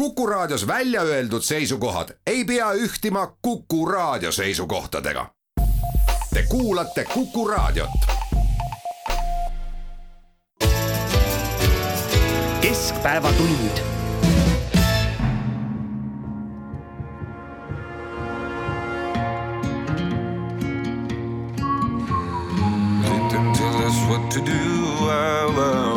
Kuku Raadios välja öeldud seisukohad ei pea ühtima Kuku Raadio seisukohtadega. Te kuulate Kuku Raadiot. keskpäevatund what to do. Why, why?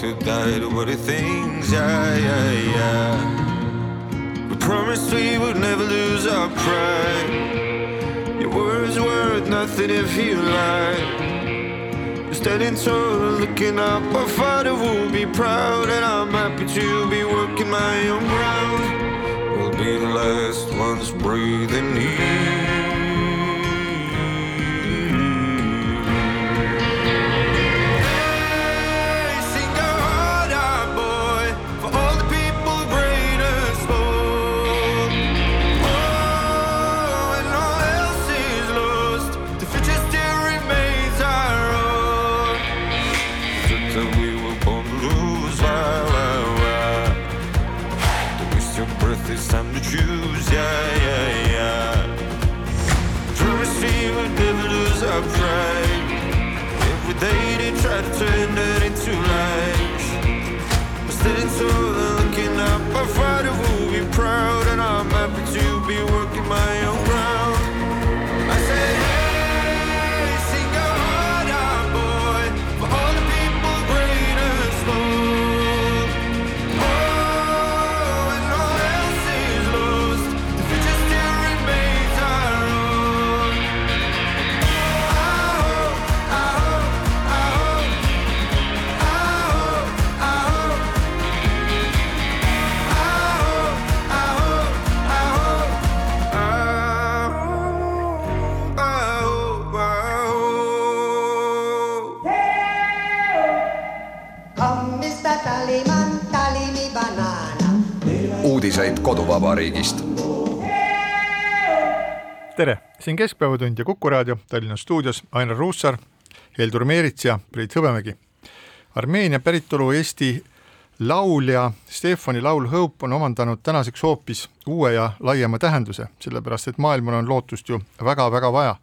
To die to what he thinks. Yeah, yeah, yeah. We promised we would never lose our pride. Your words worth nothing if you lie. You're standing tall, looking up. Our father will be proud, and I'm happy to be working my own ground. We'll be the last ones breathing here. Day they try to turn it into lies. But standing tall and looking up, I our father will be proud, and I'm happy to be working my own uudiseid koduvabariigist. tere, siin Keskpäevatund ja Kuku raadio Tallinna stuudios Ainar Ruussaar, Heldur Meerits ja Priit Hõbemägi. Armeenia päritolu Eesti laulja Stefani laul Hope on omandanud tänaseks hoopis uue ja laiema tähenduse, sellepärast et maailmal on lootust ju väga-väga vaja.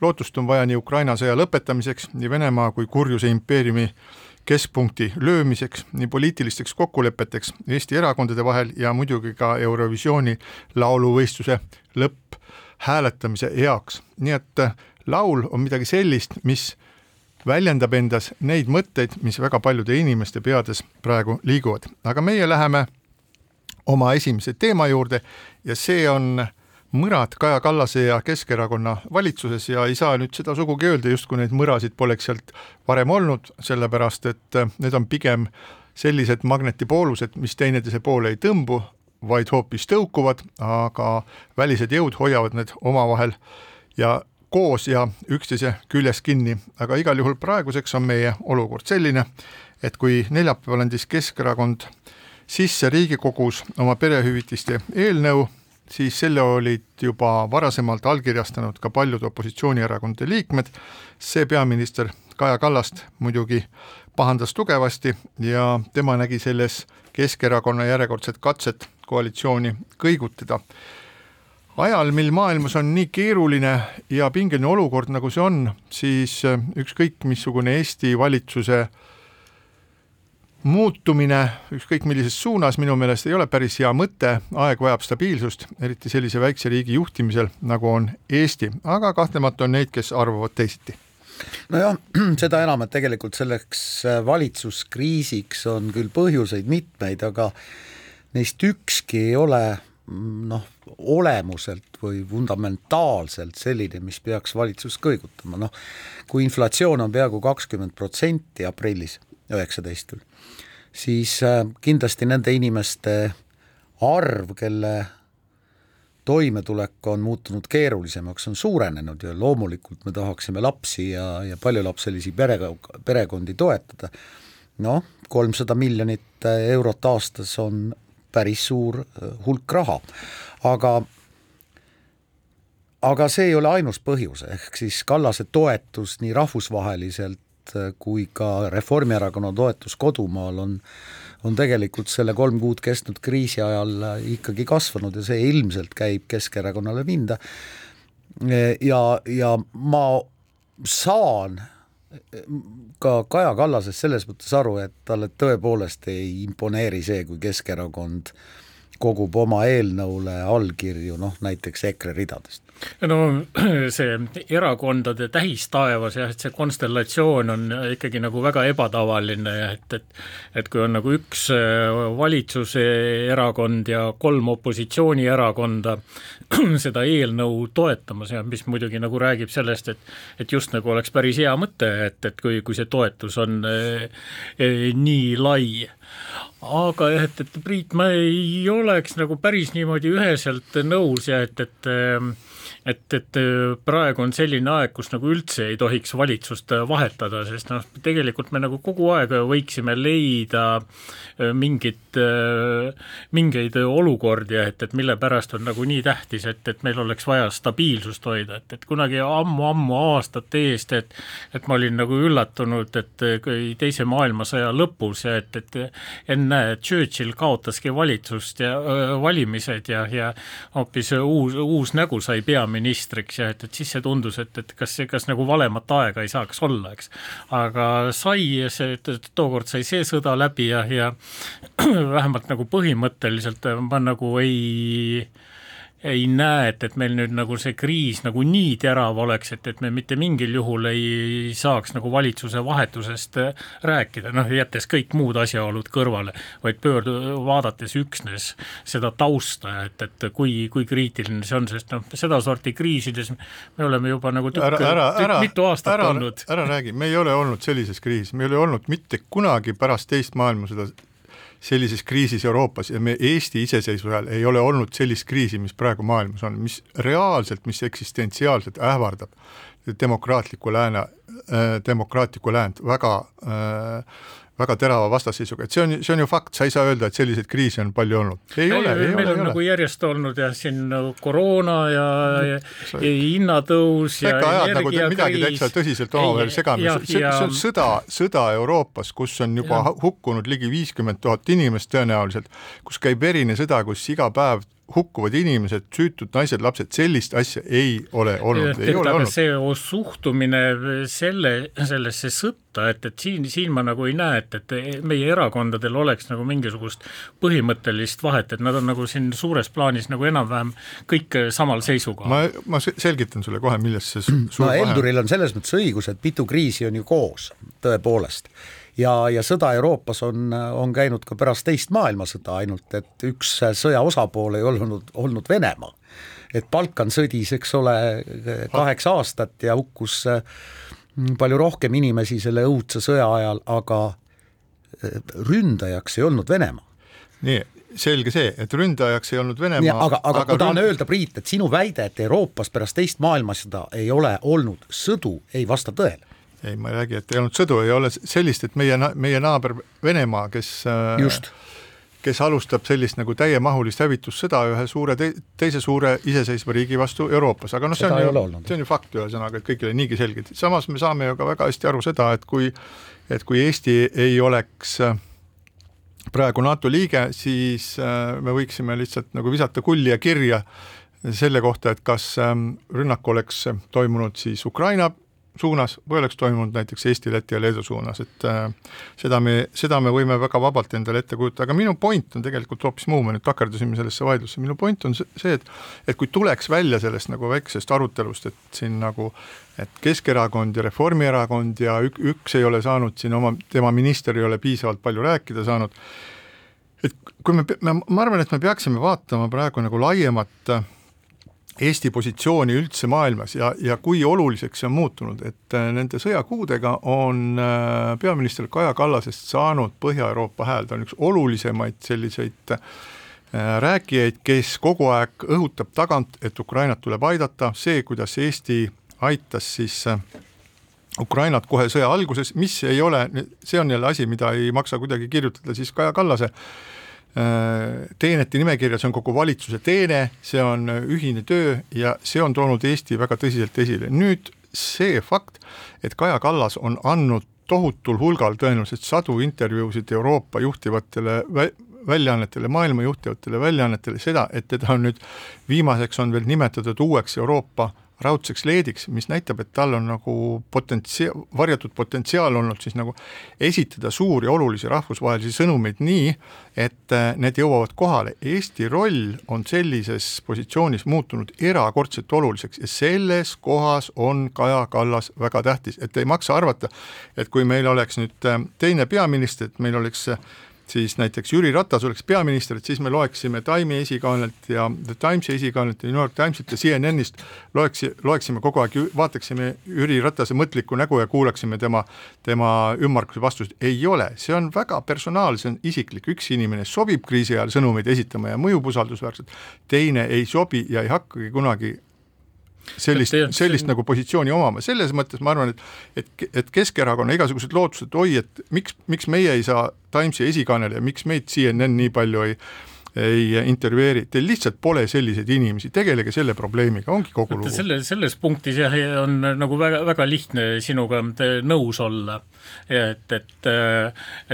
lootust on vaja nii Ukraina sõja lõpetamiseks, nii Venemaa kui kurjuse impeeriumi keskpunkti löömiseks, nii poliitilisteks kokkulepeteks Eesti erakondade vahel ja muidugi ka Eurovisiooni lauluvõistluse lõpphääletamise heaks. nii et äh, laul on midagi sellist, mis väljendab endas neid mõtteid, mis väga paljude inimeste peades praegu liiguvad, aga meie läheme oma esimese teema juurde ja see on mõrad Kaja Kallase ja Keskerakonna valitsuses ja ei saa nüüd seda sugugi öelda, justkui neid mõrasid poleks sealt varem olnud, sellepärast et äh, need on pigem sellised magnetipoolused, mis teineteise poole ei tõmbu, vaid hoopis tõukuvad, aga välised jõud hoiavad need omavahel ja koos ja üksteise küljes kinni, aga igal juhul praeguseks on meie olukord selline, et kui neljapäeval andis Keskerakond sisse Riigikogus oma perehüvitiste eelnõu, siis selle olid juba varasemalt allkirjastanud ka paljud opositsioonierakondade liikmed, see peaminister Kaja Kallast muidugi pahandas tugevasti ja tema nägi selles Keskerakonna järjekordset katset koalitsiooni kõigutada. Ajal, mil maailmas on nii keeruline ja pingeline olukord, nagu see on, siis ükskõik missugune Eesti valitsuse muutumine ükskõik millises suunas minu meelest ei ole päris hea mõte, aeg vajab stabiilsust, eriti sellise väikse riigi juhtimisel, nagu on Eesti, aga kahtlemata on neid, kes arvavad teisiti. Nojah, seda enam, et tegelikult selleks valitsuskriisiks on küll põhjuseid mitmeid, aga neist ükski ei ole noh, olemuselt või fundamentaalselt selline, mis peaks valitsust kõigutama, noh kui inflatsioon on peaaegu kakskümmend protsenti aprillis, üheksateist küll, siis äh, kindlasti nende inimeste arv, kelle toimetulek on muutunud keerulisemaks, on suurenenud ja loomulikult me tahaksime lapsi ja, ja paljulapselisi pere, perekondi toetada. noh, kolmsada miljonit eurot aastas on päris suur hulk raha, aga aga see ei ole ainus põhjus, ehk siis Kallase toetus nii rahvusvaheliselt kui ka Reformierakonna toetus kodumaal on on tegelikult selle kolm kuud kestnud kriisi ajal ikkagi kasvanud ja see ilmselt käib Keskerakonnale pinda. ja, ja ma saan ka Kaja Kallasest selles mõttes aru, et talle tõepoolest ei imponeeri see, kui Keskerakond kogub oma eelnõule allkirju noh, näiteks EKRE ridadest no see erakondade tähistaevas jah, et see konstellatsioon on ikkagi nagu väga ebatavaline et, et et kui on nagu üks äh, valitsuse erakond ja kolm opositsioonierakonda seda eelnõu toetamas ja mis muidugi nagu räägib sellest, et et just nagu oleks päris hea mõte, et, et kui, kui see toetus on eh, eh, nii lai. Aga jah, et, et Priit, ma ei oleks nagu päris niimoodi üheselt nõus ja et, et et, et äh, praegu on selline aeg, kus nagu üldse ei tohiks valitsust äh, vahetada, sest noh, tegelikult me nagu kogu aeg võiksime leida äh, mingit, mingeid olukordi, et, et mille pärast on nagu nii tähtis, et, et meil oleks vaja stabiilsust hoida, et, et kunagi ammu-ammu aastate eest, et et ma olin nagu üllatunud, et teise maailmasõja lõpus ja et, et ennäe, Churchill kaotaski valitsust ja valimised ja, ja hoopis uus, uus nägu sai peaministriks peaministriks ja et, et siis see tundus, et, et kas, kas nagu valemat aega ei saaks olla, eks. aga sai see, tookord sai see sõda läbi ja, ja vähemalt nagu põhimõtteliselt ma nagu ei ei näe, et, et meil nüüd nagu see kriis nagu nii terav oleks, et, et me mitte mingil juhul ei saaks nagu valitsuse vahetusest äh, rääkida, noh jättes kõik muud asjaolud kõrvale, vaid pöördu-, vaadates üksnes seda tausta, et, et kui, kui kriitiline see on, sest noh, sedasorti kriisides me oleme juba nagu tükk, ära, mitu aastat ära, olnud. ära räägi, me ei ole olnud sellises kriisis, me ei ole olnud mitte kunagi pärast teist maailmasõda sellises kriisis Euroopas ja me Eesti iseseisvuse ajal ei ole olnud sellist kriisi, mis praegu maailmas on, mis reaalselt, mis eksistentsiaalselt ähvardab demokraatliku lääne äh,, demokraatlikku läänt. Väga äh, väga terava vastasseisuga, et see on, see on ju fakt, sa ei saa öelda, et selliseid kriise on palju olnud. ei ei, ole, ei meil ole, on ei nagu ole. järjest olnud jah, siin nagu koroona ja, ja, sa- ja hinnatõus ja äkki ajad nagu midagi energiakriis. täitsa tõsiselt omavahel jah, see, see ja- on sõda, sõda Euroopas, kus on juba Jah. hukkunud ligi viiskümmend tuhat inimest tõenäoliselt, kus käib verine sõda, kus iga päev hukkuvad inimesed, süütud naised-lapsed, sellist asja ei ole olnud, ei et ole aga olnud. see suhtumine selle, sellesse sõtta, et, et siin, siin ma nagu ei näe, et, et meie erakondadel oleks nagu mingisugust põhimõttelist vahet, et nad on nagu siin suures plaanis nagu enam-vähem kõik samal seisukohal. ma, ma se- selgitan sulle kohe, milles see su- suur no vahe on. Helduril on selles mõttes õigus, et mitu kriisi on ju koos, tõepoolest. Ja, ja sõda Euroopas on, on käinud ka pärast teist maailmasõda, ainult et üks sõja osapool ei olnud, olnud Venemaa. et Balkan sõdis, eks ole, kaheksa aastat ja hukkus mm, palju rohkem inimesi selle õudse sõja ajal, aga eh, ründajaks ei olnud Venemaa. nii, selge see, et ründajaks ei olnud Venemaa. aga, aga ma tahan ründ- öelda, Priit, et sinu väide, et Euroopas pärast teist maailmasõda ei ole olnud sõdu, ei vasta tõele. Ei, ma ei räägi, et ei olnud sõdu, ei ole sellist, et meie, meie naaber Venemaa, kes äh, just. kes alustab sellist nagu täiemahulist hävitussõda ühe suure te, teise suure iseseisva riigi vastu Euroopas, aga noh, see on ju, see on ju fakt ühesõnaga, et kõigile niigi selge, samas me saame ju ka väga hästi aru seda, et kui et kui Eesti ei oleks äh, praegu NATO liige, siis äh, me võiksime lihtsalt nagu visata kulli ja kirja selle kohta, et kas ähm, rünnak oleks toimunud siis Ukraina suunas või oleks toimunud näiteks Eesti, Läti ja Leedu suunas, et äh, seda me, seda me võime väga vabalt endale ette kujutada, aga minu point on tegelikult hoopis muu, me nüüd takerdusime sellesse vaidlusse, minu point on see- et et kui tuleks välja sellest nagu väiksest arutelust, et siin nagu et Keskerakond ja Reformierakond ja ük, üks ei ole saanud siin oma, tema minister ei ole piisavalt palju rääkida saanud, et kui me, me, ma arvan, et me peaksime vaatama praegu nagu laiemat äh, Eesti positsiooni üldse maailmas ja, ja kui oluliseks see on muutunud, et äh, nende sõjakuudega on äh, peaminister Kaja Kallasest saanud Põhja-Euroopa hääl, ta on üks olulisemaid selliseid äh, rääkijaid, kes kogu aeg õhutab tagant, et Ukrainat tuleb aidata, see, kuidas Eesti aitas siis Ukrainat kohe sõja alguses, mis ei ole, see on jälle asi, mida ei maksa kuidagi kirjutada siis Kaja Kallase äh, teenete nimekirja, see on kogu valitsuse teene, see on ühine töö ja see on toonud Eesti väga tõsiselt esile. nüüd see fakt, et Kaja Kallas on andnud tohutul hulgal tõenäoliselt sadu intervjuusid Euroopa juhtivatele vä-, väljaannetele, maailma juhtivatele väljaannetele seda, et teda on nüüd viimaseks on veel nimetatud uueks Euroopa raudseks leediks, mis näitab, et tal on nagu potentsia-, varjatud potentsiaal olnud siis nagu esitada suuri olulisi rahvusvahelisi sõnumeid nii, et äh, need jõuavad kohale. Eesti roll on sellises positsioonis muutunud erakordselt oluliseks ja selles kohas on Kaja Kallas väga tähtis, et ei maksa arvata, et kui meil oleks nüüd äh, teine peaminister, et meil oleks äh, siis näiteks Jüri Ratas oleks peaminister, et siis me loeksime Time'i esikaanelt ja The Timesi esikaanelt ja New York Timesilt ja CNN-ist loeks, loeksime kogu aeg, vaataksime Jüri Ratase mõtlikku nägu ja kuulaksime tema, tema ümmarguse vastust. ei ole, see on väga personaalne, see on isiklik, üks inimene sobib kriisi ajal sõnumeid esitama ja mõjub usaldusväärselt, teine ei sobi ja ei hakkagi kunagi sellist, sellist nagu positsiooni omama, selles mõttes ma arvan, et et, et Keskerakonna igasugused lootused, oi, et miks, miks meie ei saa Timesi esikaanele ja miks meid CNN nii palju ei ei intervjueeri, teil lihtsalt pole selliseid inimesi, tegelege selle probleemiga, ongi kogu lugu. selle, selles punktis jah, on nagu väga, väga lihtne sinuga nõus olla. et, et,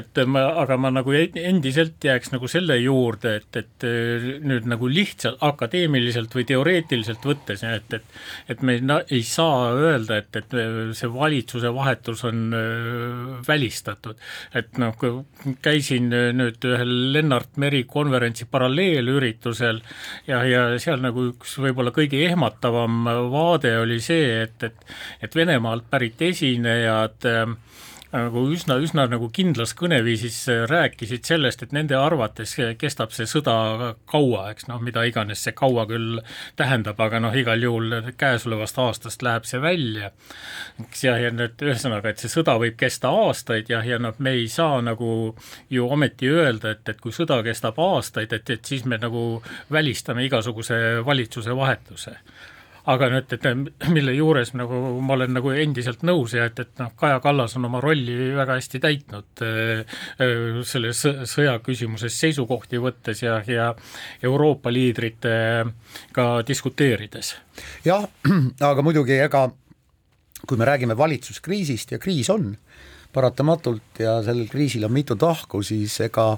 et ma, aga ma nagu endiselt jääks nagu selle juurde, et, et nüüd nagu lihtsalt akadeemiliselt või teoreetiliselt võttes, et, et et me ei saa öelda, et, et see valitsuse vahetus on äh, välistatud. et noh, käisin nüüd ühel Lennart Meri konverentsil paralleelüritusel. Ja, ja seal nagu üks võib-olla kõige ehmatavam vaade oli see, et, et et Venemaalt pärit esinejad äh, nagu üsna, üsna nagu kindlas kõneviisis rääkisid sellest, et nende arvates kestab see sõda kaua, eks noh, mida iganes see kaua küll tähendab, aga noh, igal juhul käesolevast aastast läheb see välja. eks jah, ja nüüd ühesõnaga, et see sõda võib kesta aastaid ja, ja noh, me ei saa nagu ju ometi öelda, et, et kui sõda kestab aastaid, et, et siis me nagu välistame igasuguse valitsuse vahetuse aga nüüd, et mille juures nagu ma olen nagu endiselt nõus ja et, et noh, Kaja Kallas on oma rolli väga hästi täitnud äh, äh, selles sõja küsimuses seisukohti võttes ja, ja Euroopa liidritega diskuteerides. jah, aga muidugi ega kui me räägime valitsuskriisist ja kriis on paratamatult ja sellel kriisil on mitu tahku, siis ega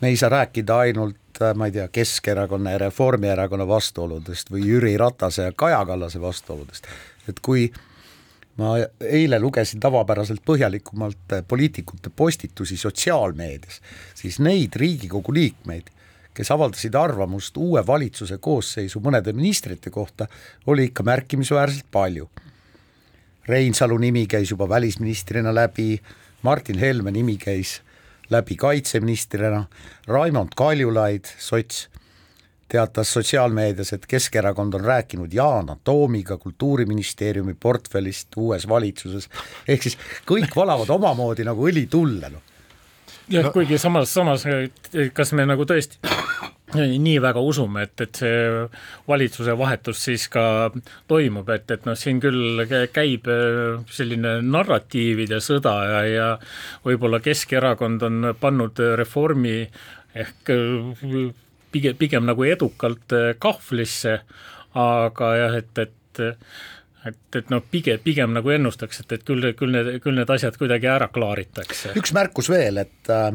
me ei saa rääkida ainult Äh, ma ei tea, Keskerakonna ja Reformierakonna vastuoludest või Jüri Ratase ja Kaja Kallase vastuoludest, et kui ma eile lugesin tavapäraselt põhjalikumalt äh, poliitikute postitusi sotsiaalmeedias, siis neid Riigikogu liikmeid, kes avaldasid arvamust uue valitsuse koosseisu mõnede ministrite kohta, oli ikka märkimisväärselt palju. Reinsalu nimi käis juba välisministrina läbi, Martin Helme nimi käis läbi kaitseministrina, Raimond Kaljulaid, sots, teatas sotsiaalmeedias, et Keskerakond on rääkinud Yana Toomiga Kultuuriministeeriumi portfellist uues valitsuses, ehk siis kõik valavad omamoodi nagu õli tulle, noh. jah no., kuigi samas, samas kas me nagu tõesti nii väga usume, et, et see valitsuse vahetus siis ka toimub, et, et noh, siin küll käib äh, selline narratiivide sõda ja, ja võib-olla Keskerakond on pannud reformi ehk äh, pigem, pigem nagu edukalt äh, kahvlisse, aga jah, et, et et, et noh, pigem, pigem nagu ennustaks, et, et küll, küll need, küll need asjad kuidagi ära klaaritakse. üks märkus veel, et äh,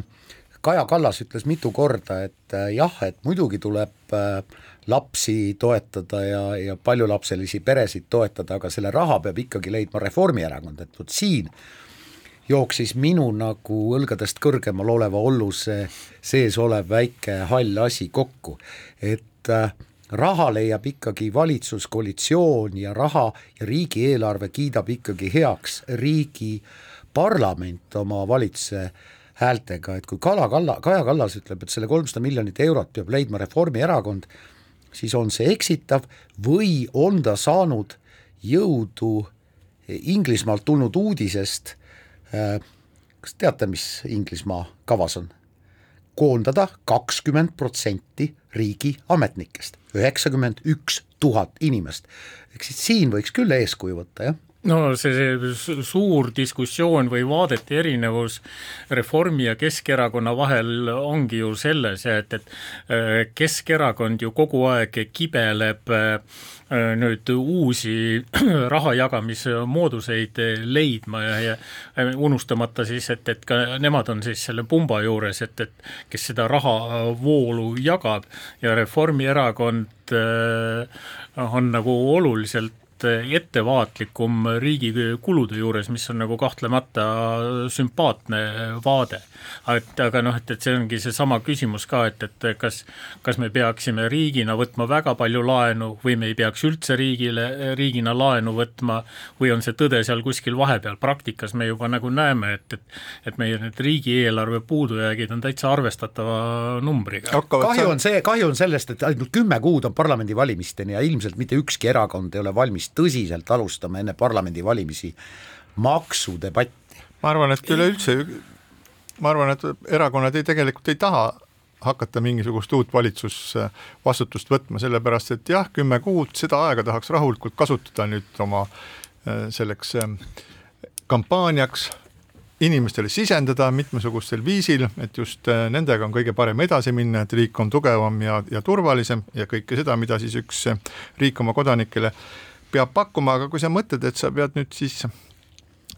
Kaja Kallas ütles mitu korda, et äh, jah, et muidugi tuleb äh, lapsi toetada ja, ja paljulapselisi peresid toetada, aga selle raha peab ikkagi leidma Reformierakond, et vot siin jooksis minu nagu õlgadest kõrgemal oleva olluse sees olev väike hall asi kokku, et äh, raha leiab ikkagi valitsuskoalitsioon ja raha ja riigieelarve kiidab ikkagi heaks riigi parlament oma valitsuse häältega, et kui Kala Kalla, Kaja Kallas ütleb, et selle kolmsada miljonit eurot peab leidma Reformierakond, siis on see eksitav või on ta saanud jõudu Inglismaalt tulnud uudisest, äh, kas teate, mis Inglismaa kavas on? koondada kakskümmend protsenti riigi ametnikest, üheksakümmend üks tuhat inimest. ehk siis siin võiks küll eeskuju võtta, jah no see, see su- suur diskussioon või vaadete erinevus Reformi ja Keskerakonna vahel ongi ju selles, et, et äh, Keskerakond ju kogu aeg kibeleb äh, nüüd uusi raha jagamismooduseid leidma ja, ja unustamata siis, et, et ka nemad on siis selle pumba juures, et, et kes seda rahavoolu jagab. Ja Reformierakond äh, on nagu oluliselt ettevaatlikum riigi kulude juures, mis on nagu kahtlemata sümpaatne vaade. et aga noh, et, et see ongi seesama küsimus ka, et, et kas, kas me peaksime riigina võtma väga palju laenu või me ei peaks üldse riigile, riigina laenu võtma või on see tõde seal kuskil vahepeal, praktikas me juba nagu näeme, et, et et meie need riigieelarve puudujäägid on täitsa arvestatava numbriga. kahju on see, kahju on sellest, et ainult kümme kuud on parlamendivalimisteni ja ilmselt mitte ükski erakond ei ole valmis tõsiselt alustama enne parlamendivalimisi maksudebatti. ma arvan, et üleüldse, ma arvan, et erakonnad ei, tegelikult ei taha hakata mingisugust uut valitsusvastutust võtma, sellepärast et jah, kümme kuud, seda aega tahaks rahulikult kasutada nüüd oma äh, selleks äh, kampaaniaks, inimestele sisendada mitmesugustel viisil, et just äh, nendega on kõige parem edasi minna, et riik on tugevam ja, ja turvalisem ja kõike seda, mida siis üks riik oma kodanikele peab pakkuma, aga kui sa mõtled, et sa pead nüüd siis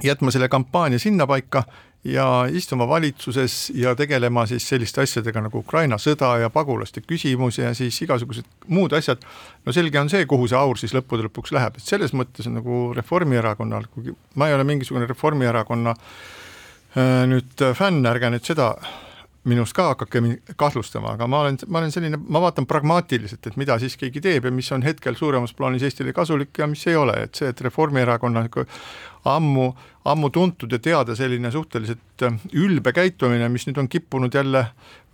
jätma selle kampaania sinnapaika ja istuma valitsuses ja tegelema siis selliste asjadega nagu Ukraina sõda ja pagulaste küsimus ja siis igasugused muud asjad, no selge on see, kuhu see aur siis lõppude lõpuks läheb, et selles mõttes on nagu Reformierakonnal, kuigi ma ei ole mingisugune Reformierakonna äh, nüüd fänn, ärge nüüd seda minust ka hakake kahtlustama, aga ma olen, ma olen selline, ma vaatan pragmaatiliselt, et mida siis keegi teeb ja mis on hetkel suuremas plaanis Eestile kasulik ja mis ei ole, et see, et Reformierakonna ammu, ammu tuntud ja teada selline suhteliselt äh, ülbe käitumine, mis nüüd on kippunud jälle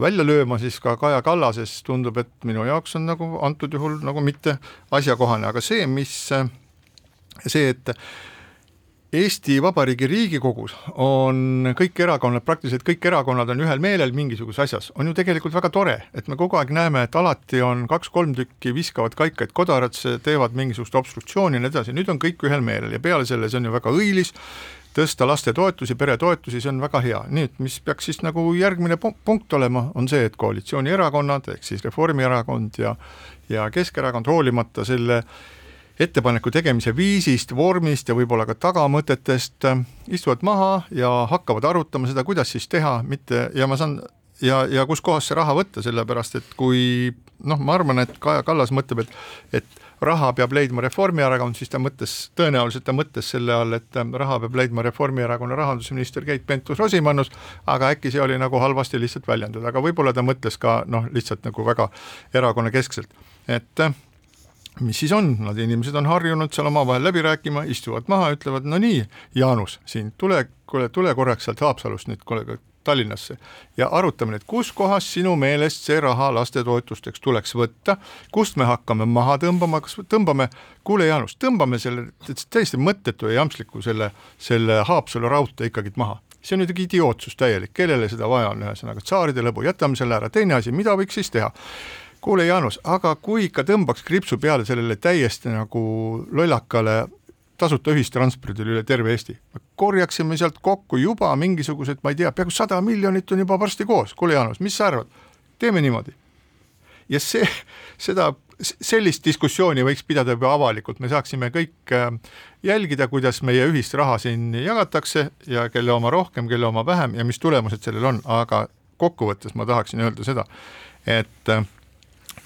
välja lööma, siis ka Kaja Kallases tundub, et minu jaoks on nagu antud juhul nagu mitte asjakohane, aga see, mis äh, see, et Eesti Vabariigi Riigikogus on kõik erakonnad, praktiliselt kõik erakonnad on ühel meelel mingisuguses asjas, on ju tegelikult väga tore, et me kogu aeg näeme, et alati on kaks-kolm tükki viskavad kaikaid kodaratse, teevad mingisugust obstruktsiooni ja nii edasi, nüüd on kõik ühel meelel ja peale selle, see on ju väga õilis, tõsta lastetoetusi, peretoetusi, see on väga hea, et mis peaks siis nagu järgmine punkt olema, on see, et koalitsioonierakonnad ehk siis Reformierakond ja ja Keskerakond hoolimata selle ettepaneku tegemise viisist, vormist ja võib-olla ka tagamõtetest äh, istuvad maha ja hakkavad arutama seda, kuidas siis teha, mitte ja ma saan ja, ja kuskohast see raha võtta, sellepärast et kui noh, ma arvan, et Kaja Kallas mõtleb, et et raha peab leidma Reformierakond, siis ta mõtles, tõenäoliselt ta mõtles selle all, et äh, raha peab leidma Reformierakonna rahandusminister Keit Pentus-Rosimannus, aga äkki see oli nagu halvasti lihtsalt väljendatud, aga võib-olla ta mõtles ka noh, lihtsalt nagu väga erakonnakeskselt, et äh, mis siis on, nad inimesed on harjunud seal omavahel läbi rääkima, istuvad maha, ütlevad, no nii, Jaanus, siin tule, kuule, tule korraks sealt Haapsalust nüüd kuule Tallinnasse ja arutame nüüd, kus kohas sinu meelest see raha lastetoetusteks tuleks võtta, kust me hakkame maha tõmbama, kas tõmbame, kuule Jaanus, tõmbame selle täiesti mõttetu ja jampsliku selle, selle Haapsalu raudtee ikkagi maha. See on muidugi idiootsus täielik, kellele seda vaja on, ühesõnaga tsaaride lõbu, jätame selle ära, teine asi, mida võiks siis teha? Kuule, Jaanus, aga kui ikka tõmbaks kriipsu peale sellele täiesti nagu lollakale tasuta ühistranspordile üle terve Eesti, korjaksime sealt kokku juba mingisugused, ma ei tea, peaaegu sada miljonit on juba varsti koos, kuule Jaanus, mis sa arvad, teeme niimoodi. ja see, seda, sellist diskussiooni võiks pidada juba avalikult, me saaksime kõik äh, jälgida, kuidas meie ühist raha siin jagatakse ja kelle oma rohkem, kelle oma vähem ja mis tulemused sellel on, aga kokkuvõttes ma tahaksin öelda seda, et äh,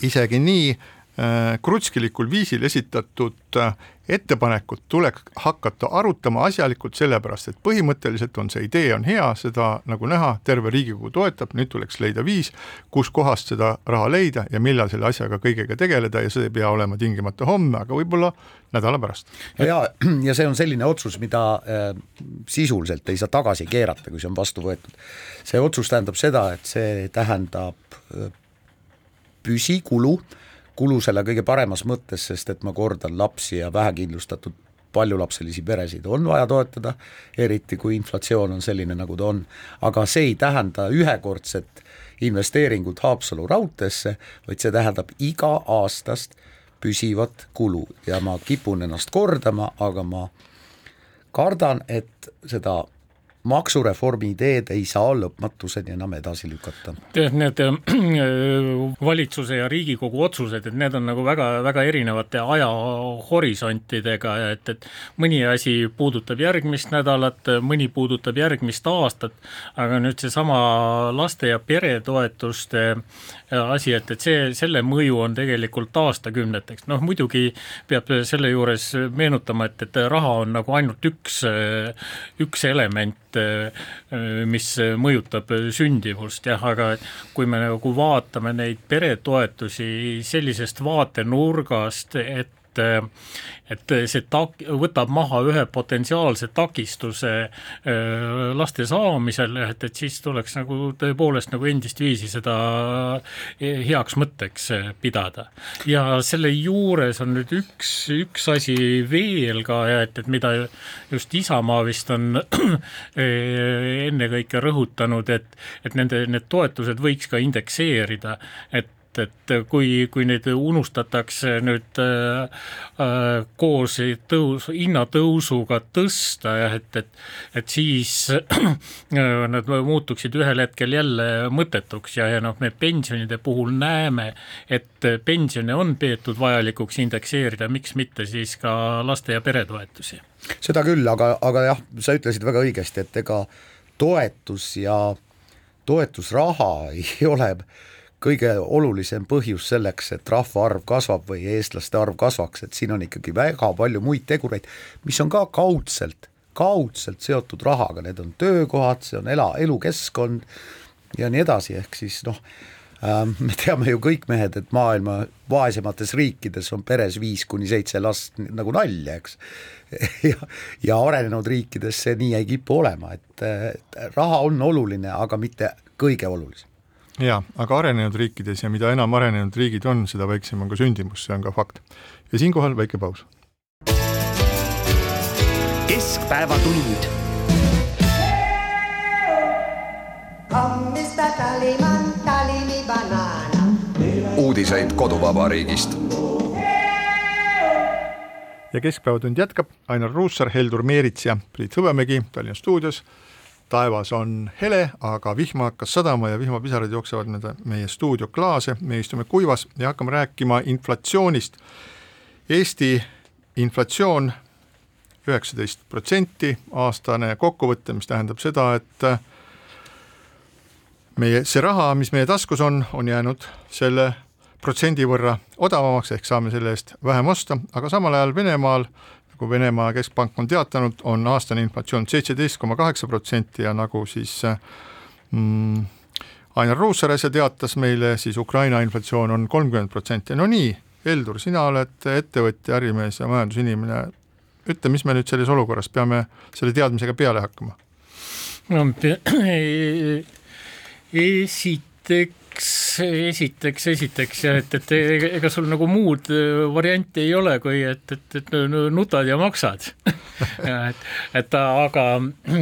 isegi nii äh, krutskilikul viisil esitatud äh, ettepanekut tuleks hakata arutama asjalikult, sellepärast et põhimõtteliselt on see idee on hea, seda nagu näha, terve Riigikogu toetab, nüüd tuleks leida viis, kuskohast seda raha leida ja millal selle asjaga kõigega tegeleda ja see ei pea olema tingimata homme, aga võib-olla nädala pärast. ja, ja see on selline otsus, mida äh, sisuliselt ei saa tagasi keerata, kui see on vastu võetud. see otsus tähendab seda, et see tähendab äh, püsikulu, kulu selle kõige paremas mõttes, sest et ma kordan, lapsi ja vähekindlustatud paljulapselisi peresid on vaja toetada, eriti kui inflatsioon on selline, nagu ta on, aga see ei tähenda ühekordset investeeringut Haapsalu raudteesse, vaid see tähendab iga-aastast püsivat kulu. Ja ma kipun ennast kordama, aga ma kardan, et seda maksureformi ideed ei saa lõpmatuseni enam edasi lükata. need äh, valitsuse ja Riigikogu otsused, et need on nagu väga, väga erinevate ajahorisontidega ja et, et mõni asi puudutab järgmist nädalat, mõni puudutab järgmist aastat, aga nüüd seesama laste ja peretoetuste äh, asi, et, et see, selle mõju on tegelikult aastakümneteks, noh muidugi peab selle juures meenutama, et, et raha on nagu ainult üks, üks element, mis mõjutab sündivust jah, aga kui me nagu vaatame neid peretoetusi sellisest vaatenurgast, et et see tak-, võtab maha ühe potentsiaalse takistuse öö, laste saamisel, et, et siis tuleks nagu tõepoolest nagu endist viisi seda heaks mõtteks pidada. ja selle juures on nüüd üks, üks asi veel ka et, et mida just Isamaa vist on ennekõike rõhutanud, et, et nende, need toetused võiks ka indekseerida, et et kui, kui neid unustatakse nüüd äh, äh, koos tõus, hinnatõusuga tõsta jah, et, et et siis äh, nad muutuksid ühel hetkel jälle mõttetuks ja, ja noh, me pensionide puhul näeme, et pensione on peetud vajalikuks indekseerida, miks mitte siis ka laste- ja peretoetusi seda küll, aga, aga jah, sa ütlesid väga õigesti, et ega toetus ja toetusraha ei ole kõige olulisem põhjus selleks, et rahvaarv kasvab või eestlaste arv kasvaks, et siin on ikkagi väga palju muid tegureid, mis on ka kaudselt, kaudselt seotud rahaga, need on töökohad, see on ela, elukeskkond ja nii edasi, ehk siis noh, me teame ju kõik mehed, et maailma vaesemates riikides on peres viis kuni seitse last nagu nalja, eks. ja, ja arenenud riikides see nii ei kipu olema, et raha on oluline, aga mitte kõige olulisem. jaa, aga arenenud riikides ja mida enam arenenud riigid on, seda väiksem on ka sündimus, see on ka fakt. ja siinkohal väike paus keskpäevatund. Tallyman, tally me banana. uudiseid koduvabariigist. ja Keskpäevatund jätkab, Ainar Ruussaar, Heldur Meerits ja Priit Hõbemägi Tallinna stuudios. Taevas on hele, aga vihma hakkas sadama ja vihmapisarad jooksevad mööda meie stuudio klaase, me istume kuivas ja hakkame rääkima inflatsioonist. Eesti inflatsioon üheksateist protsenti aastane kokkuvõte, mis tähendab seda, et meie, see raha, mis meie taskus on, on jäänud selle protsendi võrra odavamaks, ehk saame selle eest vähem osta, aga samal ajal Venemaal, nagu Venemaa keskpank on teatanud, on aastane inflatsioon seitseteist koma kaheksa protsenti ja nagu siis mm, Ainar Ruussaar äsja teatas meile, siis Ukraina inflatsioon on kolmkümmend protsenti, no nii, Heldur, sina oled ettevõtja, ärimees ja majandusinimene, ütle, mis me nüüd selles olukorras peame selle teadmisega peale hakkama? no pe- esiteks, esiteks, esiteks ja et, et ega sul nagu muud äh, varianti ei ole, kui et, et, et nutad ja maksad. et, et aga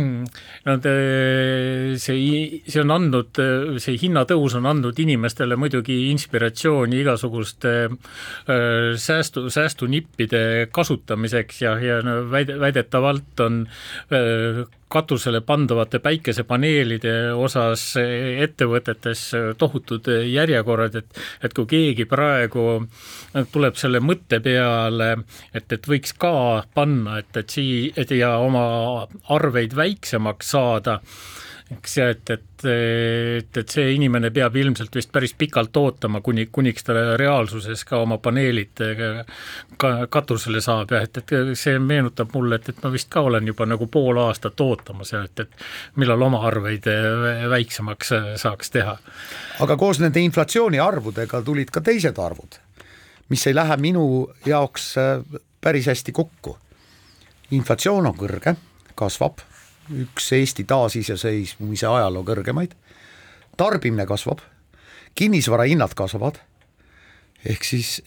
no see, see on andnud, see hinnatõus on andnud inimestele muidugi inspiratsiooni igasuguste säästu, säästunippide kasutamiseks ja, ja no väide, väidetavalt on katusele pandavate päikesepaneelide osas ettevõtetes tohutud järjekorrad, et et kui keegi praegu tuleb selle mõtte peale, et, et võiks ka panna, et, et sii-, et ja oma arveid väiksemaks saada, eks ja et, et, et, et see inimene peab ilmselt vist päris pikalt ootama, kuni, kuniks ta reaalsuses ka oma paneelid ka katusele saab ja et, et see meenutab mulle, et, et ma vist ka olen juba nagu pool aastat ootamas ja et, et millal oma arveid väiksemaks saaks teha. aga koos nende inflatsiooniarvudega tulid ka teised arvud, mis ei lähe minu jaoks äh, päris hästi kokku. inflatsioon on kõrge, kasvab, üks Eesti taasiseseisvumise ajaloo kõrgemaid, tarbimine kasvab, kinnisvarahinnad kasvavad, ehk siis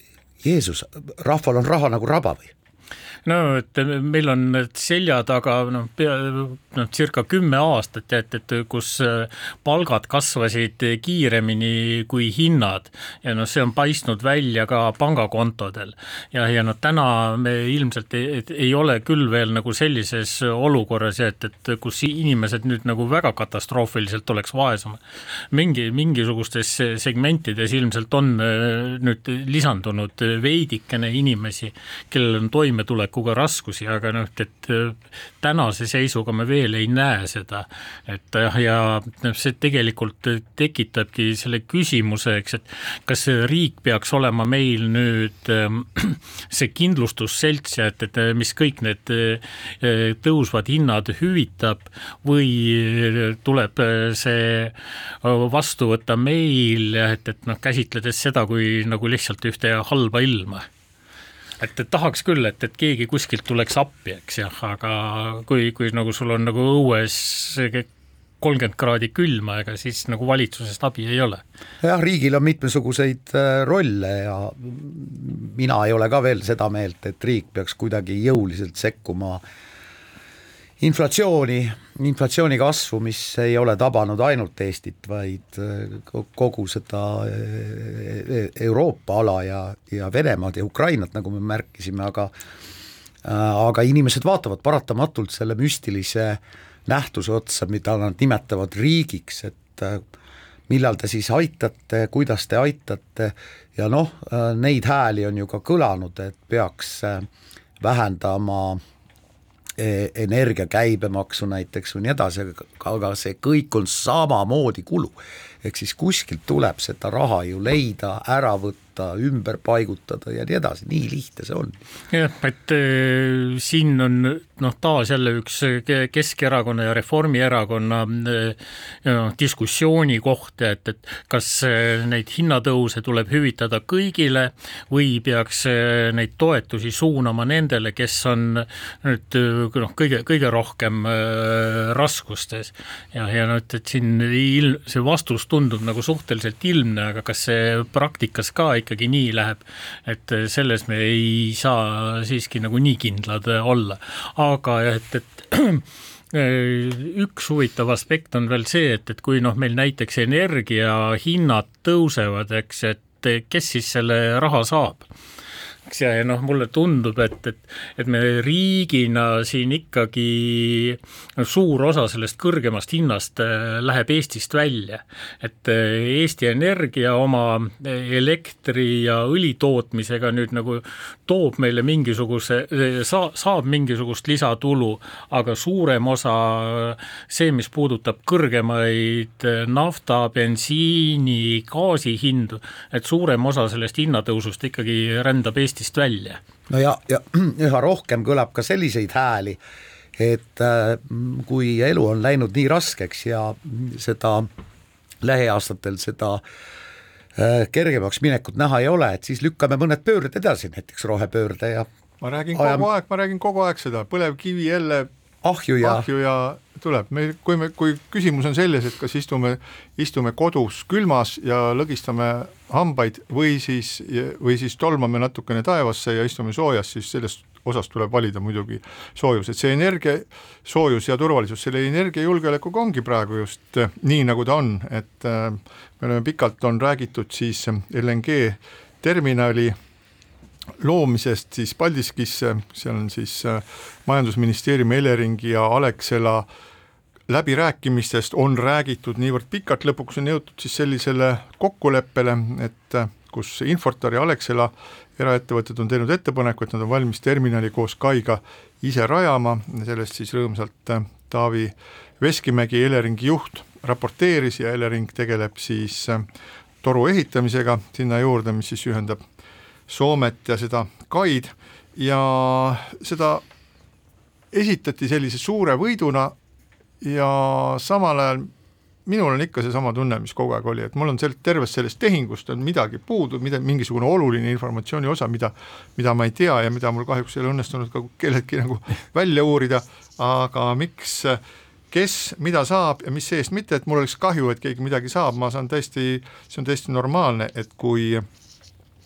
Jeesus, rahval on raha nagu raba või? No et meil on selja taga noh, pea noh, circa kümme aastat et, et kus äh, palgad kasvasid kiiremini kui hinnad ja noh, see on paistnud välja ka pangakontodel ja, ja noh, täna me ilmselt ei, ei ole küll veel nagu sellises olukorras et, et kus inimesed nüüd nagu väga katastroofiliselt oleks vaesemad. mingi, mingisugustes segmentides ilmselt on äh, nüüd lisandunud veidikene inimesi, kellel on toimetulekuga raskusi, aga noh, et tänase seisuga me veel ei näe seda, et ja noh, see tegelikult tekitabki selle küsimuse, eks, et kas riik peaks olema meil nüüd see kindlustusselts ja et, et mis kõik need tõusvad hinnad hüvitab või tuleb see vastu võtta meil, et, et noh, käsitledes seda kui nagu lihtsalt ühte halba ilma et, et tahaks küll, et, et keegi kuskilt tuleks appi, eks jah, aga kui, kui nagu sul on nagu õues kolmkümmend kraadi külma, ega siis nagu valitsusest abi ei ole. jah, riigil on mitmesuguseid äh, rolle ja mina ei ole ka veel seda meelt, et riik peaks kuidagi jõuliselt sekkuma äh, inflatsiooni, inflatsiooni kasvu, mis ei ole tabanud ainult Eestit, vaid äh, kogu seda äh, Euroopa ala ja, ja Venemaad ja Ukrainat, nagu me märkisime, aga aga inimesed vaatavad paratamatult selle müstilise nähtuse otsa, mida nad nimetavad riigiks, et millal te siis aitate, kuidas te aitate ja noh, neid hääli on ju ka kõlanud, et peaks vähendama äh, energia käibemaksu näiteks või nii edasi, aga see kõik on samamoodi kulu. ehk siis kuskilt tuleb seda raha ju leida, ära võtta, ümber paigutada ja nii edasi, nii lihtne see on. jah, et äh, siin on noh, taas jälle üks Keskerakonna ja Reformierakonna no, diskussiooni koht, et, et kas neid hinnatõuse tuleb hüvitada kõigile või peaks neid toetusi suunama nendele, kes on nüüd noh, kõige, kõige rohkem äh, raskustes. ja, ja noh, et, et siin il-, see vastus tundub nagu suhteliselt ilmne, aga kas see praktikas ka ikkagi nii läheb, et selles me ei saa siiski nagu nii kindlad olla. Aga et, et üks huvitav aspekt on veel see, et, et kui noh, meil näiteks energiahinnad tõusevad, eks, et kes siis selle raha saab eks ja, ja noh, mulle tundub, et, et, et me riigina siin ikkagi suur osa sellest kõrgemast hinnast äh, läheb Eestist välja. et äh, Eesti Energia oma elektri ja õli tootmisega nüüd nagu toob meile mingisuguse, saa-, saab mingisugust lisatulu, aga suurem osa, see, mis puudutab kõrgemaid nafta, bensiini, gaasi hindu, et suurem osa sellest hinnatõusust ikkagi rändab Eestist Eestist välja. no ja, ja üha rohkem kõlab ka selliseid hääli, et äh, kui elu on läinud nii raskeks ja seda lähiaastatel seda äh, kergemaks minekut näha ei ole, et siis lükkame mõned pöörded edasi, näiteks rohepöörde ja ma räägin ajam... kogu aeg, ma räägin kogu aeg seda, põlevkivi jälle ahju ja, ahju ja tuleb, me, kui me, kui küsimus on selles, et kas istume, istume kodus külmas ja lõgistame hambaid või siis, või siis tolmame natukene taevasse ja istume soojas, siis sellest osast tuleb valida muidugi soojus, et see energia, soojus ja turvalisus, selle energiajulgeolekuga ongi praegu just äh, nii, nagu ta on, et äh, me oleme pikalt, on räägitud siis LNG terminali loomisest siis Paldiskisse, seal on siis äh, Majandusministeeriumi, Eleringi ja Alexela. Äh, läbirääkimistest on räägitud niivõrd pikalt, lõpuks on jõutud siis sellisele kokkuleppele, et kus Infortar ja Alexela eraettevõtted on teinud ettepaneku, et nad on valmis terminali koos Kaiga ise rajama, sellest siis rõõmsalt Taavi Veskimägi, Eleringi juht, raporteeris ja Elering tegeleb siis toru ehitamisega sinna juurde, mis siis ühendab Soomet ja seda kaid. Ja seda esitati sellise suure võiduna ja samal ajal minul on ikka seesama tunne, mis kogu aeg oli, et mul on sellest, tervest sellest tehingust on midagi puudu, mida, mingisugune oluline informatsiooni osa, mida, mida ma ei tea ja mida mul kahjuks ei ole õnnestunud ka kelleltki nagu välja uurida, aga miks, kes mida saab ja mis seest mitte, et mul oleks kahju, et keegi midagi saab, ma saan täiesti, see on täiesti normaalne, et kui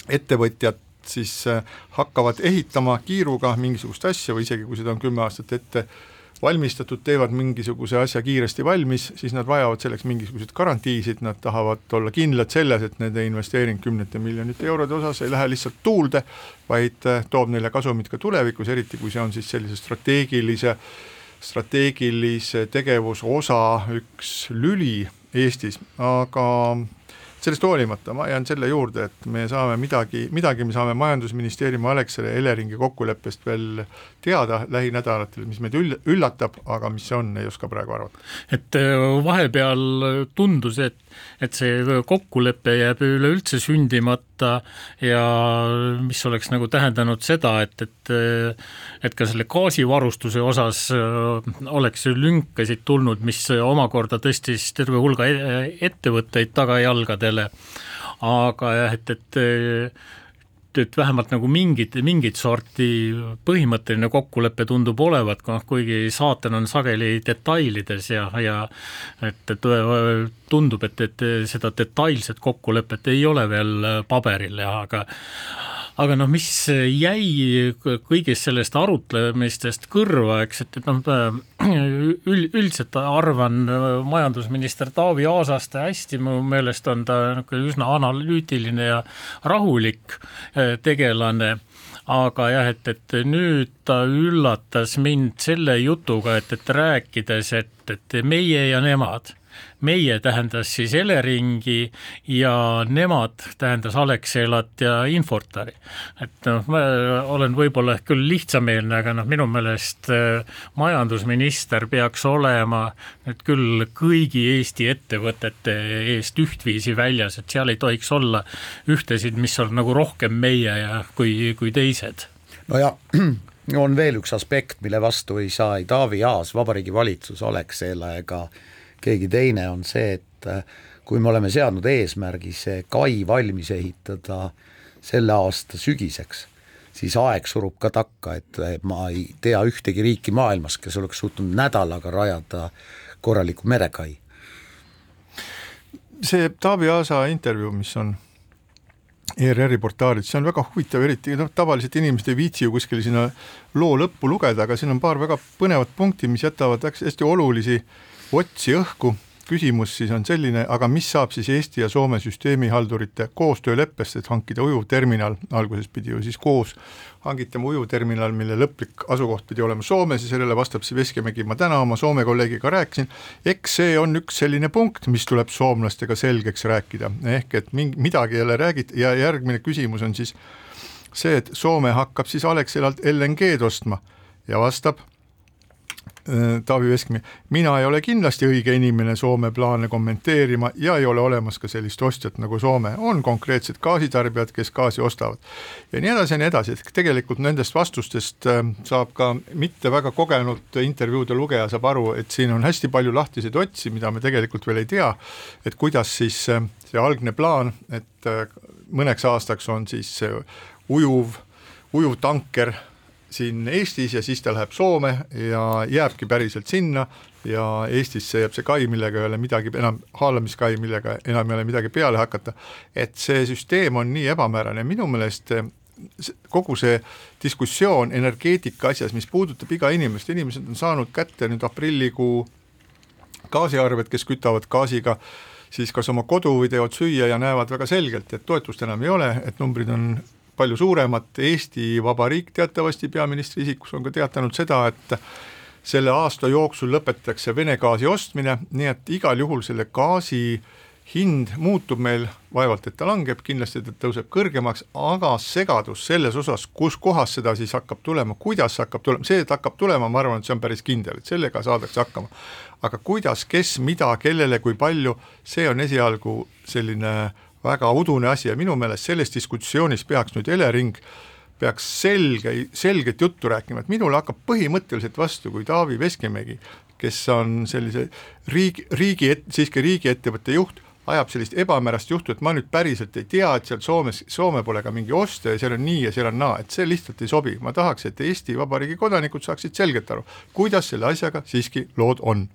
ettevõtjad siis äh, hakkavad ehitama kiiruga mingisugust asja või isegi kui seda on kümme aastat ette valmistatud, teevad mingisuguse asja kiiresti valmis, siis nad vajavad selleks mingisuguseid garantiisid, nad tahavad olla kindlad selles, et nende investeering kümnete miljonite eurode osas ei lähe lihtsalt tuulde, vaid äh, toob neile kasumit ka tulevikus, eriti kui see on siis sellise strateegilise strateegilise tegevuse osa üks lüli Eestis, aga sellest hoolimata ma jään selle juurde, et me saame midagi, midagi me saame Majandusministeeriumi Alexela ja Eleringi kokkuleppest veel teada lähinädalatel, mis meid üll-, üllatab, aga mis see on, ei oska praegu arvata. et äh, vahepeal tundus, et, et see kokkulepe jääb üleüldse sündimata ja mis oleks nagu tähendanud seda, et, et et ka selle gaasivarustuse osas äh, oleks lünkasid tulnud, mis omakorda tõstis terve hulga e-, ettevõtteid tagajalgadele, aga jah, et, et et vähemalt nagu mingit, mingit sorti põhimõtteline kokkulepe tundub olevat, noh kuigi saatan on sageli detailides ja, ja et, et tundub, et, et seda detailset kokkulepet ei ole veel paberil ja aga aga noh, mis jäi kõigist sellest arutlemistest kõrva, eks, et, et noh, üld, üldiselt arvan majandusminister Taavi Aasast hästi, mu meelest on ta niisugune üsna analüütiline ja rahulik eh, tegelane. Aga jah, et, et nüüd ta üllatas mind selle jutuga, et, et rääkides, et, et meie ja nemad meie tähendas siis Eleringi ja nemad tähendas Alexelat ja Infortari. et noh, ma olen võib-olla küll lihtsameelne, aga noh, minu meelest äh, majandusminister peaks olema nüüd küll kõigi Eesti ettevõtete eest ühtviisi väljas, et seal ei tohiks olla ühtesid, mis on nagu rohkem meie ja kui, kui teised. no ja on veel üks aspekt, mille vastu ei saa ei Taavi Aas, Vabariigi Valitsus, Alexela ega äh, keegi teine, on see, et äh, kui me oleme seadnud eesmärgi see kai valmis ehitada selle aasta sügiseks, siis aeg surub ka takka, et ma ei tea ühtegi riiki maailmas, kes oleks suutnud nädalaga rajada korraliku merekai. see Taavi Aasa intervjuu, mis on ERR-i portaalis, see on väga huvitav, eriti noh, tavaliselt inimesed ei viitsi ju kuskil sinna loo lõppu lugeda, aga siin on paar väga põnevat punkti, mis jätavad hästi olulisi äh, otsi õhku, küsimus siis on selline, aga mis saab siis Eesti ja Soome süsteemihaldurite koostööleppest, et hankida ujuvterminal, alguses pidi ju siis koos hangitama ujuvterminal, mille lõplik asukoht pidi olema Soomes ja sellele vastab siis Veskimägi, ma täna oma Soome kolleegiga rääkisin, eks see on üks selline punkt, mis tuleb soomlastega selgeks rääkida, ehk et mingi, midagi jälle räägiti ja järgmine küsimus on siis see, et Soome hakkab siis Alexelalt LNG-d ostma ja vastab Taavi Veskimäe, mina ei ole kindlasti õige inimene Soome plaane kommenteerima ja ei ole olemas ka sellist ostjat nagu Soome, on konkreetsed gaasitarbijad, kes gaasi ostavad. ja nii edasi ja nii edasi, et tegelikult nendest vastustest äh, saab ka mitte väga kogenud intervjuude lugeja saab aru, et siin on hästi palju lahtiseid otsi, mida me tegelikult veel ei tea, et kuidas siis äh, see algne plaan, et mõneks aastaks on siis ujuv, ujuv tanker siin Eestis ja siis ta läheb Soome ja jääbki päriselt sinna ja Eestisse jääb see kai, millega ei ole midagi enam, haalamiskai, millega enam ei ole midagi peale hakata, et see süsteem on nii ebamäärane, minu meelest kogu see diskussioon energeetika asjas, mis puudutab iga inimest, inimesed on saanud kätte nüüd aprillikuu gaasiarved, kes kütavad gaasiga, siis kas oma kodu või teevad süüa ja näevad väga selgelt, et toetust enam ei ole, et numbrid on palju suuremat, Eesti Vabariik teatavasti peaministri isikus on ka teatanud seda, et selle aasta jooksul lõpetatakse Vene gaasi ostmine, nii et igal juhul selle gaasi hind muutub meil, vaevalt et ta langeb, kindlasti ta tõuseb kõrgemaks, aga segadus selles osas, kus kohas seda siis hakkab tulema, kuidas hakkab tulema, see, et hakkab tulema, ma arvan, et see on päris kindel, et sellega saadakse hakkama. aga kuidas, kes, mida, kellele, kui palju, see on esialgu selline äh, väga udune asi ja minu meelest selles diskussioonis peaks nüüd Elering peaks selge, selget juttu rääkima, et minule hakkab põhimõtteliselt vastu, kui Taavi Veskimägi, kes on sellise riigi, riigi, siiski riigiettevõtte juht, ajab sellist ebamäärast juhtu, et ma nüüd päriselt ei tea, et seal Soomes, Soome pole ka mingi ostja ja seal on nii ja seal on naa, et see lihtsalt ei sobi, ma tahaks, et Eesti Vabariigi kodanikud saaksid selgelt aru, kuidas selle asjaga siiski lood on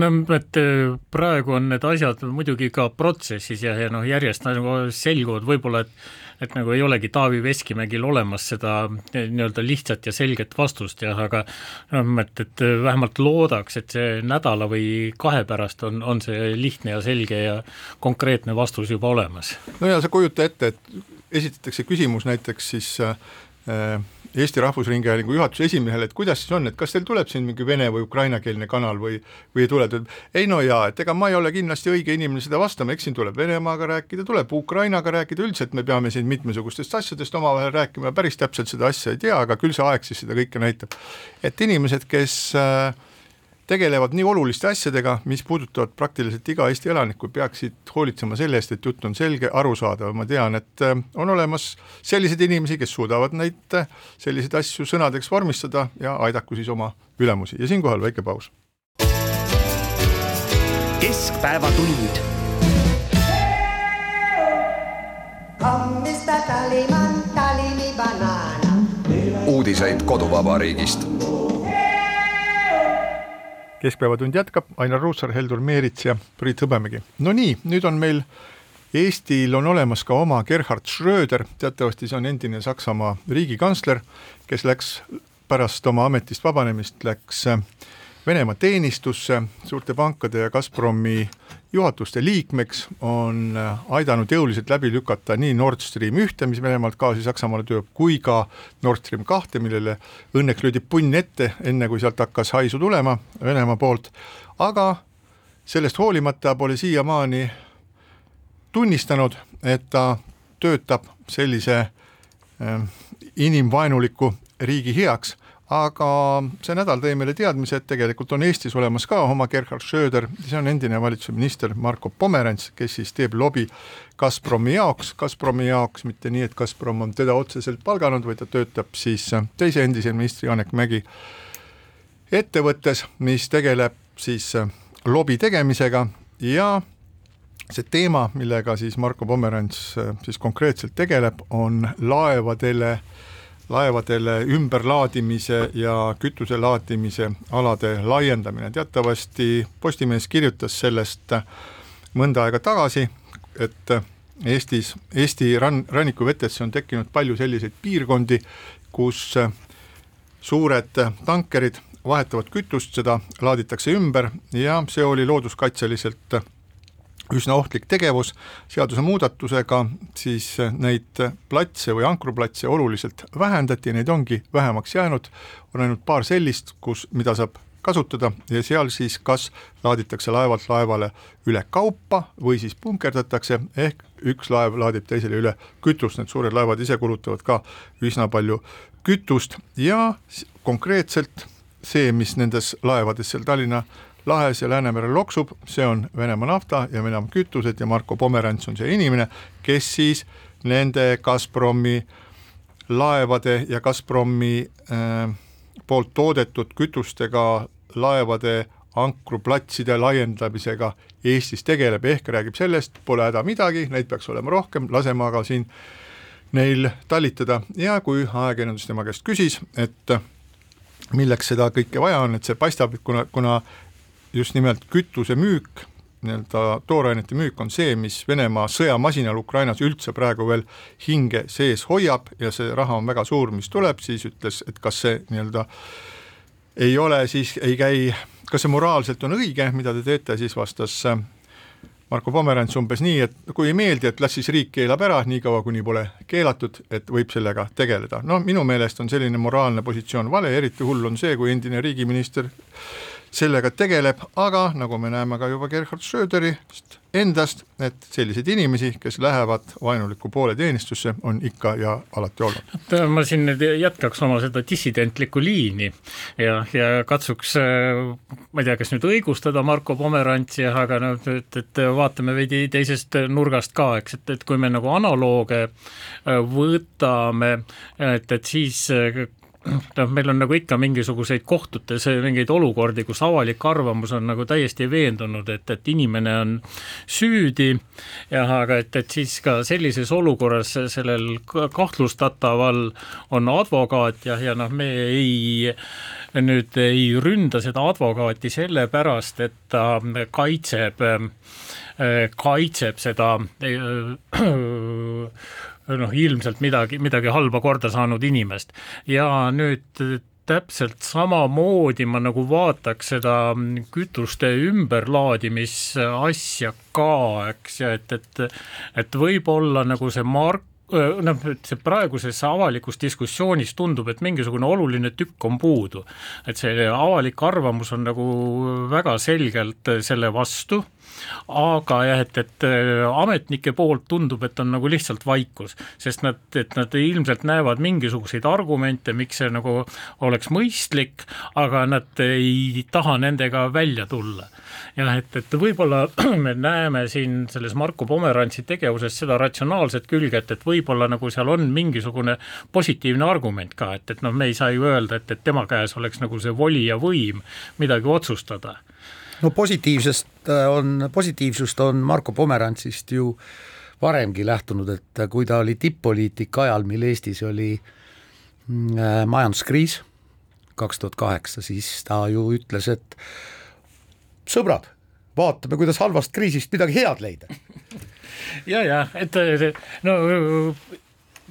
no et äh, praegu on need asjad muidugi ka protsessis ja, ja noh, järjest nagu selguvad võib-olla, et et nagu ei olegi Taavi Veskimägil olemas seda nii-öelda lihtsat ja selget vastust jah, aga noh, et, et vähemalt loodaks, et see nädala või kahe pärast on, on see lihtne ja selge ja konkreetne vastus juba olemas. no ja sa kujuta ette, et esitatakse küsimus näiteks siis äh, Eesti Rahvusringhäälingu juhatuse esimehele, et kuidas siis on, et kas teil tuleb siin mingi vene või ukrainakeelne kanal või, või ei tule, ta ütleb ei no jaa, et ega ma ei ole kindlasti õige inimene seda vastama, eks siin tuleb Venemaaga rääkida, tuleb Ukrainaga rääkida, üldiselt me peame siin mitmesugustest asjadest omavahel rääkima, päris täpselt seda asja ei tea, aga küll see aeg siis seda kõike näitab. et inimesed, kes äh, tegelevad nii oluliste asjadega, mis puudutavad praktiliselt iga Eesti elanikku, peaksid hoolitsema selle eest, et jutt on selge, arusaadav, ma tean, et äh, on olemas selliseid inimesi, kes suudavad neid äh, selliseid asju sõnadeks vormistada ja aidaku siis oma ülemusi ja siinkohal väike paus. keskpäevatund. Uudiseid koduvabariigist keskpäevatund jätkab, Ainar Ruussaar, Heldur Meerits ja Priit Hõbemägi. no nii, nüüd on meil Eestil on olemas ka oma Gerhard Schröder, teatavasti see on endine Saksamaa riigikantsler, kes läks pärast oma ametist vabanemist, läks Venemaa teenistusse. Suurte pankade ja Gazpromi juhatuste liikmeks, on aidanud jõuliselt läbi lükata nii Nord Stream ühte, mis Venemaalt gaasi Saksamaale tööb, kui ka Nord Stream kahte, millele õnneks löödi punn ette, enne kui sealt hakkas haisu tulema Venemaa poolt, aga sellest hoolimata pole siiamaani tunnistanud, et ta töötab sellise äh, inimvaenuliku riigi heaks aga see nädal tõi meile teadmise, et tegelikult on Eestis olemas ka oma Gerhard Schröder, see on endine valitsuse minister Marko Pomerants, kes siis teeb lobi Gazpromi jaoks, Gazpromi jaoks mitte nii, et Gazprom on teda otseselt palganud, vaid ta töötab siis teise endise ministri Janek Mägi ettevõttes, mis tegeleb siis lobi tegemisega. Ja see teema, millega siis Marko Pomerants siis konkreetselt tegeleb, on laevadele äh, laevadele ümberlaadimise ja kütuse laadimise alade laiendamine, teatavasti Postimees kirjutas sellest mõnda aega tagasi, et Eestis, Eesti rann, rannikuvetesse on tekkinud palju selliseid piirkondi, kus suured tankerid vahetavad kütust, seda laaditakse ümber ja see oli looduskaitseliselt üsna ohtlik tegevus, seadusemuudatusega siis neid platse või ankruplatse oluliselt vähendati, neid ongi vähemaks jäänud, on ainult paar sellist, kus, mida saab kasutada ja seal siis kas laaditakse laevalt laevale üle kaupa või siis punkerdatakse, ehk üks laev laadib teisele üle kütust, need suured laevad ise kulutavad ka üsna palju kütust. Ja konkreetselt see, mis nendes laevades seal Tallinna lahes ja Läänemerel loksub, see on Venemaa nafta ja Venemaa kütused ja Marko Pomerants on see inimene, kes siis nende Gazpromi laevade ja Gazpromi äh, poolt toodetud kütustega laevade ankruplatside laiendamisega Eestis tegeleb, ehk räägib sellest, pole häda midagi, neid peaks olema rohkem, laseme aga siin neil talitada ja kui ajakirjandus tema käest küsis, et milleks seda kõike vaja on, et see paistab, kuna, kuna just nimelt kütuse müük, nii-öelda toorainete müük on see, mis Venemaa sõjamasinal Ukrainas üldse praegu veel hinge sees hoiab ja see raha on väga suur, mis tuleb, siis ütles, et kas see nii-öelda ei ole siis, ei käi, kas see moraalselt on õige, mida te teete, siis vastas äh, Marko Pomerants umbes nii, et kui ei meeldi, et las siis riik keelab ära, niikaua kuni pole keelatud, et võib sellega tegeleda. no minu meelest on selline moraalne positsioon vale, eriti hull on see, kui endine riigiminister sellega tegeleb, aga nagu me näeme ka juba Gerhard Schröderist endast, et selliseid inimesi, kes lähevad vaenuliku poole teenistusse, on ikka ja alati olnud. Äh, ma siin nüüd jätkaks oma seda dissidentlikku liini ja, ja katsuks, äh, ma ei tea, kas nüüd õigustada Marko Pomerantsi, aga noh, et, et vaatame veidi teisest nurgast ka, eks, et, et kui me nagu analooge äh, võtame, et, et siis noh, meil on nagu ikka mingisuguseid kohtutes mingeid olukordi, kus avalik arvamus on nagu täiesti veendunud, et, et inimene on süüdi. Jah, aga et, et siis ka sellises olukorras sellel kahtlustataval on advokaat ja, ja noh, me ei nüüd ei ründa seda advokaati sellepärast, et ta kaitseb, kaitseb seda noh, ilmselt midagi, midagi halba korda saanud inimest ja nüüd täpselt samamoodi ma nagu vaataks seda kütuste ümberlaadimisasja ka, eks, ja et, et et võib-olla nagu see mark noh, et see praeguses avalikus diskussioonis tundub, et mingisugune oluline tükk on puudu. et see avalik arvamus on nagu väga selgelt selle vastu, aga jah, et, et ametnike poolt tundub, et on nagu lihtsalt vaikus, sest nad, et nad ilmselt näevad mingisuguseid argumente, miks see nagu oleks mõistlik, aga nad ei taha nendega välja tulla. Jah, et, et võib-olla me näeme siin selles Marko Pomerantsi tegevuses seda ratsionaalset külge, et, et võib-olla nagu seal on mingisugune positiivne argument ka, et, et noh, me ei saa ju öelda, et, et tema käes oleks nagu see voli ja võim midagi otsustada no positiivsest äh, on, positiivsust on Marko Pomerantsist ju varemgi lähtunud, et kui ta oli tipp-poliitika ajal, mil Eestis oli mm, äh, majanduskriis kaks tuhat kaheksa, siis ta ju ütles, et sõbrad, vaatame, kuidas halvast kriisist midagi head leida. ja, ja et no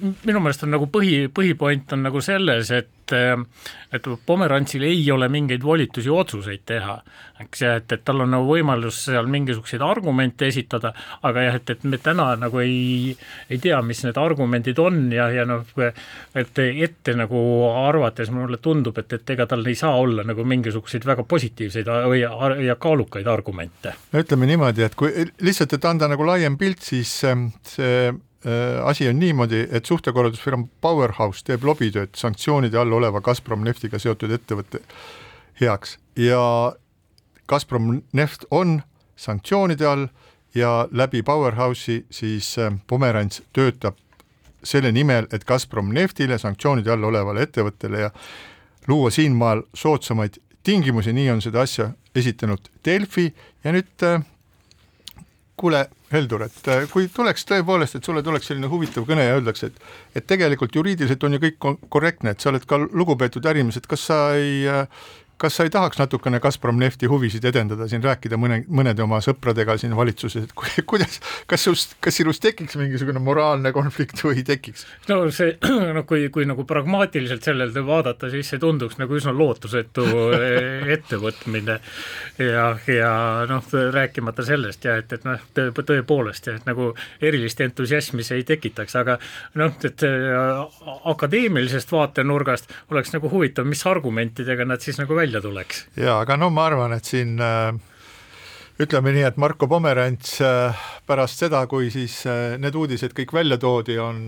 minu meelest on nagu põhi, põhipoint on nagu selles, et et Pomerantsil ei ole mingeid volitusi otsuseid teha, eks ja et, et tal on nagu võimalus seal mingisuguseid argumente esitada, aga jah, et, et me täna nagu ei, ei tea, mis need argumendid on ja, ja noh, et ette nagu arvates mulle tundub, et, et ega tal ei saa olla nagu mingisuguseid väga positiivseid või ja kaalukaid argumente. no ütleme niimoodi, et kui lihtsalt, et anda nagu laiem pilt, siis see Äh, asi on niimoodi, et suhtekorraldusfirma Powerhouse teeb lobitööd sanktsioonide all oleva Gazprom neftiga seotud ettevõtte heaks. Ja Gazprom neft on sanktsioonide all ja läbi Powerhouse'i siis äh, Pomerants töötab selle nimel, et Gazprom neftile sanktsioonide all olevale ettevõttele ja luua siinmaal soodsamaid tingimusi, nii on seda asja esitanud Delfi ja nüüd äh, kuule, Heldur, et äh, kui tuleks tõepoolest, et sulle tuleks selline huvitav kõne ja öeldakse, et et tegelikult juriidiliselt on ju kõik korrektne, et sa oled ka lugupeetud ärimees, et kas sa ei äh, kas sa ei tahaks natukene Gazprom nefti huvisid edendada siin, rääkida mõne, mõnede oma sõpradega siin valitsuses, et kuidas, kas sinust, kas sinust tekiks mingisugune moraalne konflikt või ei tekiks? no see, no kui, kui nagu pragmaatiliselt sellele vaadata, siis see tunduks nagu üsna lootusetu ettevõtmine ja, ja noh, rääkimata sellest ja et, et noh, tõepoolest ja et nagu erilist entusiasmi see ei tekitaks, aga noh, et akadeemilisest vaatenurgast oleks nagu huvitav, mis argumentidega nad siis nagu välja välja tuleks. jaa, aga no ma arvan, et siin äh, ütleme nii, et Marko Pomerants äh, pärast seda, kui siis äh, need uudised kõik välja toodi, on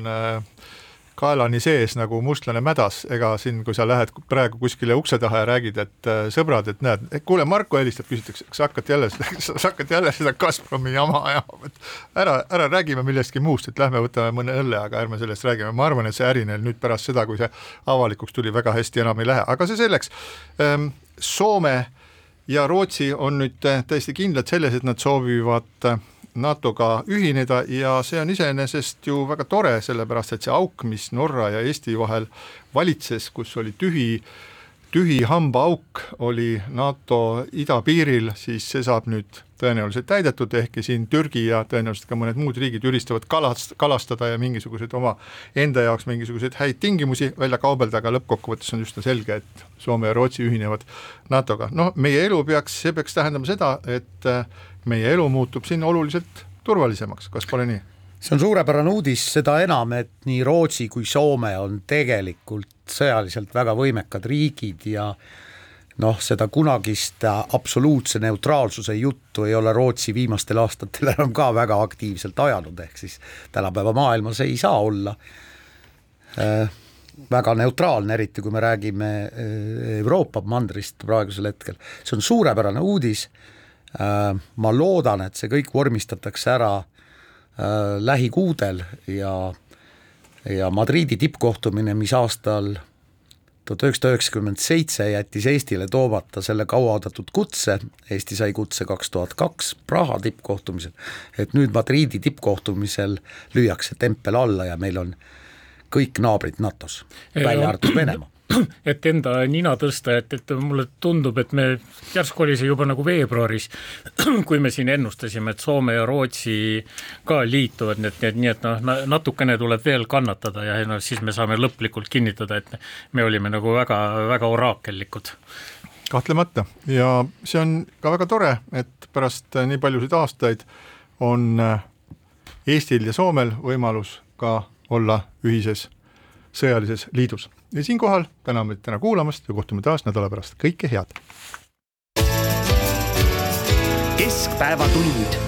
kaelani sees nagu mustlane mädas, ega siin, kui sa lähed praegu kuskile ukse taha ja räägid, et äh, sõbrad, et näed, kuule, Marko helistab, küsitakse, kas sa hakkad jälle seda, sa hakkad jälle seda Gazpromi jama ajama, et ära, ära räägime millestki muust, et lähme võtame mõne õlle, aga ärme sellest räägime, ma arvan, et see äri neil nüüd pärast seda, kui see avalikuks tuli, väga hästi enam ei lähe, aga see selleks. Ähm,. Soome ja Rootsi on nüüd täiesti kindlad selles, et nad soovivad äh, NATO-ga ühineda ja see on iseenesest ju väga tore, sellepärast et see auk, mis Norra ja Eesti vahel valitses, kus oli tühi, tühi hambaauk, oli NATO idapiiril, siis see saab nüüd tõenäoliselt täidetud, ehkki siin Türgi ja tõenäoliselt ka mõned muud riigid üristavad kalast-, kalastada ja mingisuguseid oma enda jaoks mingisuguseid häid tingimusi välja kaubelda, aga lõppkokkuvõttes on üsna selge, et Soome ja Rootsi ühinevad NATO-ga. noh, meie elu peaks, see peaks tähendama seda, et meie elu muutub siin oluliselt turvalisemaks, kas pole nii? See on suurepärane uudis, seda enam, et nii Rootsi kui Soome on tegelikult sõjaliselt väga võimekad riigid ja noh, seda kunagist absoluutse neutraalsuse juttu ei ole Rootsi viimastel aastatel enam ka väga aktiivselt ajanud, ehk siis tänapäeva maailmas ei saa olla äh, väga neutraalne, eriti kui me räägime äh, Euroopa mandrist praegusel hetkel, see on suurepärane uudis äh,, ma loodan, et see kõik vormistatakse ära äh, lähikuudel ja, ja Madriidi tippkohtumine, mis aastal tuhat üheksasada üheksakümmend seitse jättis Eestile toomata selle kauaoodatud kutse, Eesti sai kutse kaks tuhat kaks Praha tippkohtumisel, et nüüd Madriidi tippkohtumisel lüüakse tempel alla ja meil on kõik naabrid NATO-s, välja arvatud Venemaa et enda nina tõsta, et, et mulle tundub, et me, järsku oli see juba nagu veebruaris, kui me siin ennustasime, et Soome ja Rootsi ka liituvad, nii et, nii et, nii et noh, natukene tuleb veel kannatada ja noh, siis me saame lõplikult kinnitada, et me olime nagu väga, väga oraakellikud kahtlemata. Ja see on ka väga tore, et pärast nii paljusid aastaid on Eestil ja Soomel võimalus ka olla ühises sõjalises liidus ja siinkohal täname täna kuulamast ja kohtume taas nädala pärast, kõike head. keskpäevatund